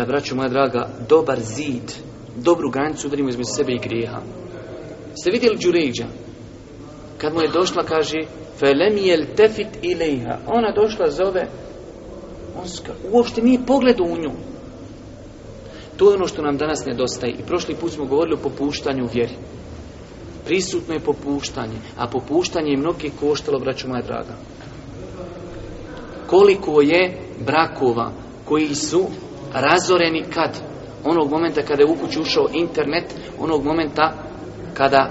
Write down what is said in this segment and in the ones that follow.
da, braću moja draga, dobar zid, dobru granicu udarimo između sebe i grijeha. Ste vidjeli Đurejđa? Kad mu je došla, kaže, felemijel tefit ilejha. Ona došla, zove, on ska, uopšte nije pogledao u nju. To je ono što nam danas nedostaje. I prošli put smo govorili o popuštanju vjeri. Prisutno je popuštanje, a popuštanje je mnogi koštalo, braću moja draga. Koliko je brakova koji su razoreni kad? Onog momenta kada je u kuću ušao internet, onog momenta kada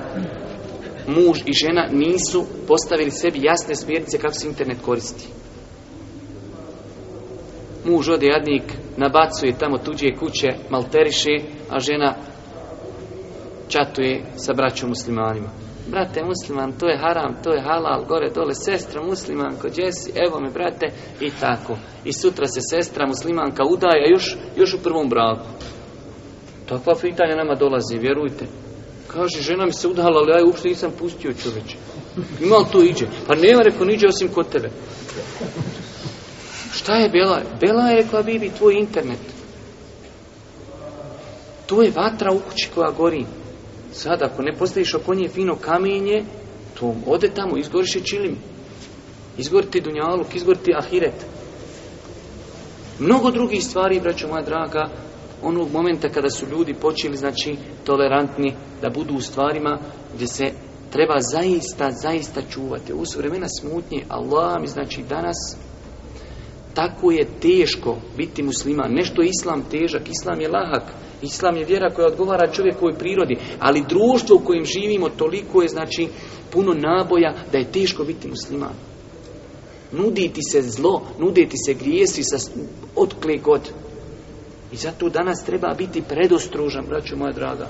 muž i žena nisu postavili sebi jasne smjernice kako se internet koristi. Muž ode jadnik, nabacuje tamo tuđe kuće, malteriše, a žena čatuje sa braćom muslimanima brate musliman, to je haram, to je halal, gore dole, sestra musliman, kod jesi, evo me brate, i tako. I sutra se sestra muslimanka udaje, još, još u prvom braku. Takva pitanja nama dolazi, vjerujte. Kaže, žena mi se udala, ali ja uopšte nisam pustio čoveče. Ima li to iđe? Pa nema reko niđe osim kod tebe. Šta je Bela? Bela je rekla, bibi, tvoj internet. To je vatra u kući koja gori. Sad, ako ne postaviš oko nje fino kamenje, to ode tamo, izgoriš i čilim. ti dunjaluk, ti ahiret. Mnogo drugih stvari, braćo moja draga, onog momenta kada su ljudi počeli, znači, tolerantni, da budu u stvarima gdje se treba zaista, zaista čuvati. U vremena smutnje, Allah mi znači danas tako je teško biti musliman. Nešto je islam težak, islam je lahak. Islam je vjera koja odgovara čovjekovoj prirodi, ali društvo u kojem živimo toliko je znači puno naboja da je teško biti musliman. Nuditi se zlo, nuditi se grijesi sa otkle god. I zato danas treba biti predostružan, braću moja draga.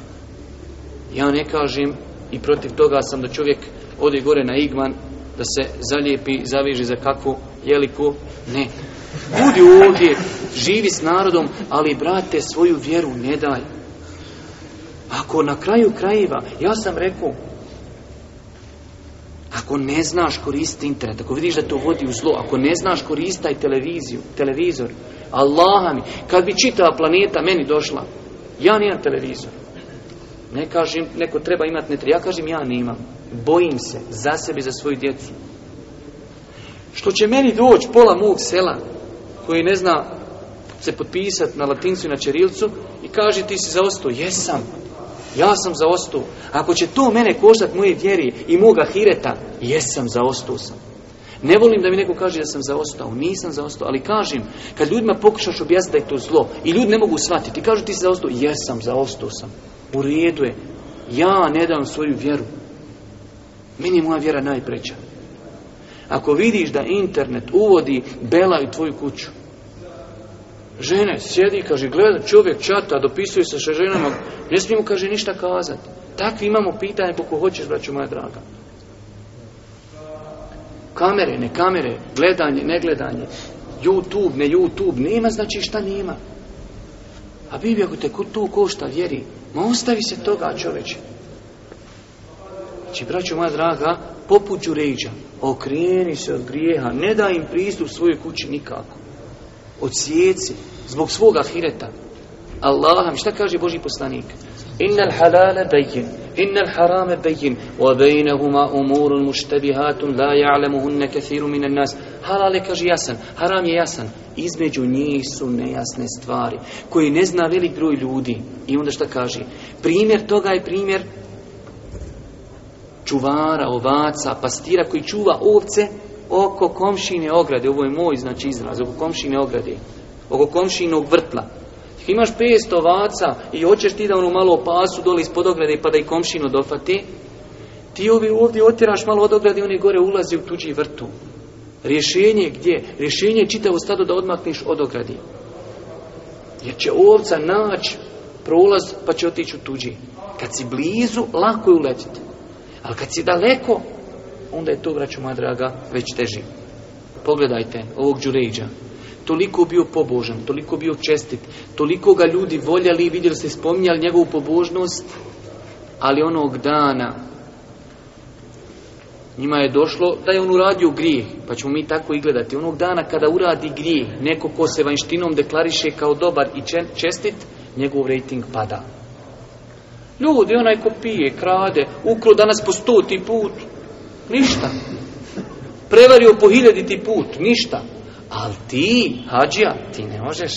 Ja ne kažem i protiv toga sam da čovjek ode gore na igman da se zalijepi, zaviži za kakvu jeliku. Ne. Budi ovdje, živi s narodom, ali brate, svoju vjeru ne daj. Ako na kraju krajeva, ja sam rekao, ako ne znaš koristiti internet, ako vidiš da to vodi u zlo, ako ne znaš koristaj televiziju, televizor, allahami, mi, kad bi čitava planeta meni došla, ja nijem televizor. Ne kažem, neko treba imati treba. Ja kažem, ja nemam. Bojim se za sebe i za svoju djecu. Što će meni doći pola mog sela, koji ne zna se potpisati na latincu i na čerilcu, i kaže ti si zaostao. Jesam. Ja sam zaostao. Ako će to mene koštati moje vjeri i moga hireta, jesam zaostao sam. Ne volim da mi neko kaže da sam zaostao. Nisam zaostao, ali kažem, kad ljudima pokušaš objasniti da je to zlo i ljudi ne mogu shvatiti, kažu ti si zaostao, jesam, zaostao sam. U redu je. Ja ne dam svoju vjeru. Meni je moja vjera najpreća. Ako vidiš da internet uvodi bela u tvoju kuću, žene sjedi, kaže, gleda čovjek čata, dopisuje se sa ženama, ne mu kaže, ništa kazati. Takvi imamo pitanje koliko hoćeš, braću moja draga. Kamere, ne kamere, gledanje, ne gledanje, YouTube, ne YouTube, nema znači šta nema. A Biblija ako te tu košta vjeri, ma ostavi se toga čoveče. Znači, braćo moja draga, poput Đuređa, okreni se od grijeha, ne daj im pristup svojoj kući nikako. sjeci, zbog svoga hireta. Allaham, šta kaže Boži poslanik? Innal halala bejjen, إن haram بين وبينهما أمور مشتبهات لا يعلمهن كثير من nas. halal ale kaže jasan, haram je jasan između njih su nejasne stvari koji ne zna velik broj ljudi i onda šta kaže primjer toga je primjer čuvara, ovaca, pastira koji čuva ovce oko komšine ograde ovo je moj znači izraz, oko komšine ograde oko komšinog vrtla imaš 500 ovaca i hoćeš ti da onu malo opasu dole ispod ograde pa da i komšinu dofati, ti ovi ovdje otjeraš malo od ograde i oni gore ulazi u tuđi vrtu. Rješenje gdje? Rješenje čitavo stadu da odmakneš od ogradi. Jer će ovca naći prolaz pa će otići u tuđi. Kad si blizu, lako je uletiti. Ali kad si daleko, onda je to, braću moja draga, već teži. Pogledajte ovog đuređa toliko bio pobožan, toliko bio čestit, toliko ga ljudi voljeli i vidjeli se spominjali njegovu pobožnost, ali onog dana njima je došlo da je on uradio grijeh, pa ćemo mi tako i gledati. Onog dana kada uradi grijeh, neko ko se vanjštinom deklariše kao dobar i čestit, njegov rating pada. Ljudi, onaj ko pije, krade, ukro danas po stoti put, ništa. Prevario po hiljaditi put, ništa. Ali ti, hađija, ti ne možeš.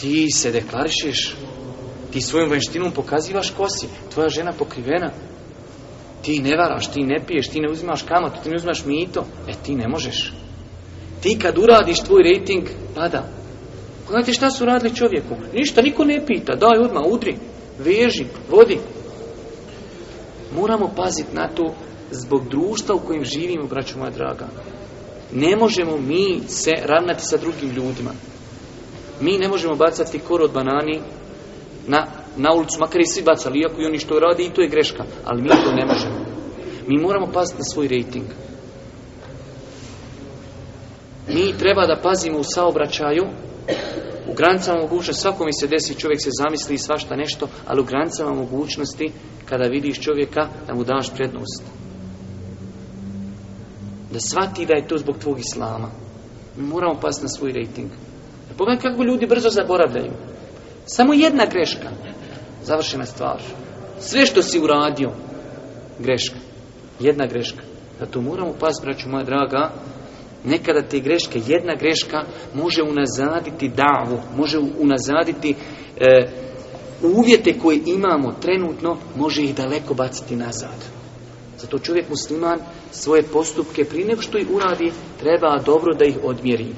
Ti se deklarišeš. Ti svojom vještinom pokazivaš ko si. Tvoja žena pokrivena. Ti ne varaš, ti ne piješ, ti ne uzimaš kamatu, ti ne uzimaš mito. E, ti ne možeš. Ti kad uradiš tvoj rating, pada. Znate šta su radili čovjeku. Ništa, niko ne pita. Daj odmah, udri, veži, vodi. Moramo paziti na to zbog društva u kojem živimo, braću moja draga ne možemo mi se ravnati sa drugim ljudima. Mi ne možemo bacati kor od banani na, na ulicu, makar i svi bacali, iako i oni što radi i to je greška, ali mi to ne možemo. Mi moramo paziti na svoj rejting. Mi treba da pazimo u saobraćaju, u granicama mogućnosti, mi se desi, čovjek se zamisli i svašta nešto, ali u granicama mogućnosti, kada vidiš čovjeka, da mu daš prednost da shvati da je to zbog tvog islama. Mi moramo pasti na svoj rating. Pogledaj kako ljudi brzo zaboravljaju. Samo jedna greška, završena stvar. Sve što si uradio, greška. Jedna greška. Zato moramo pasti, braću moja draga, nekada te greške, jedna greška može unazaditi davu, može unazaditi e, uvjete koje imamo trenutno, može ih daleko baciti nazad. Zato čovjek musliman svoje postupke prije nego što ih uradi treba dobro da ih odmjeri.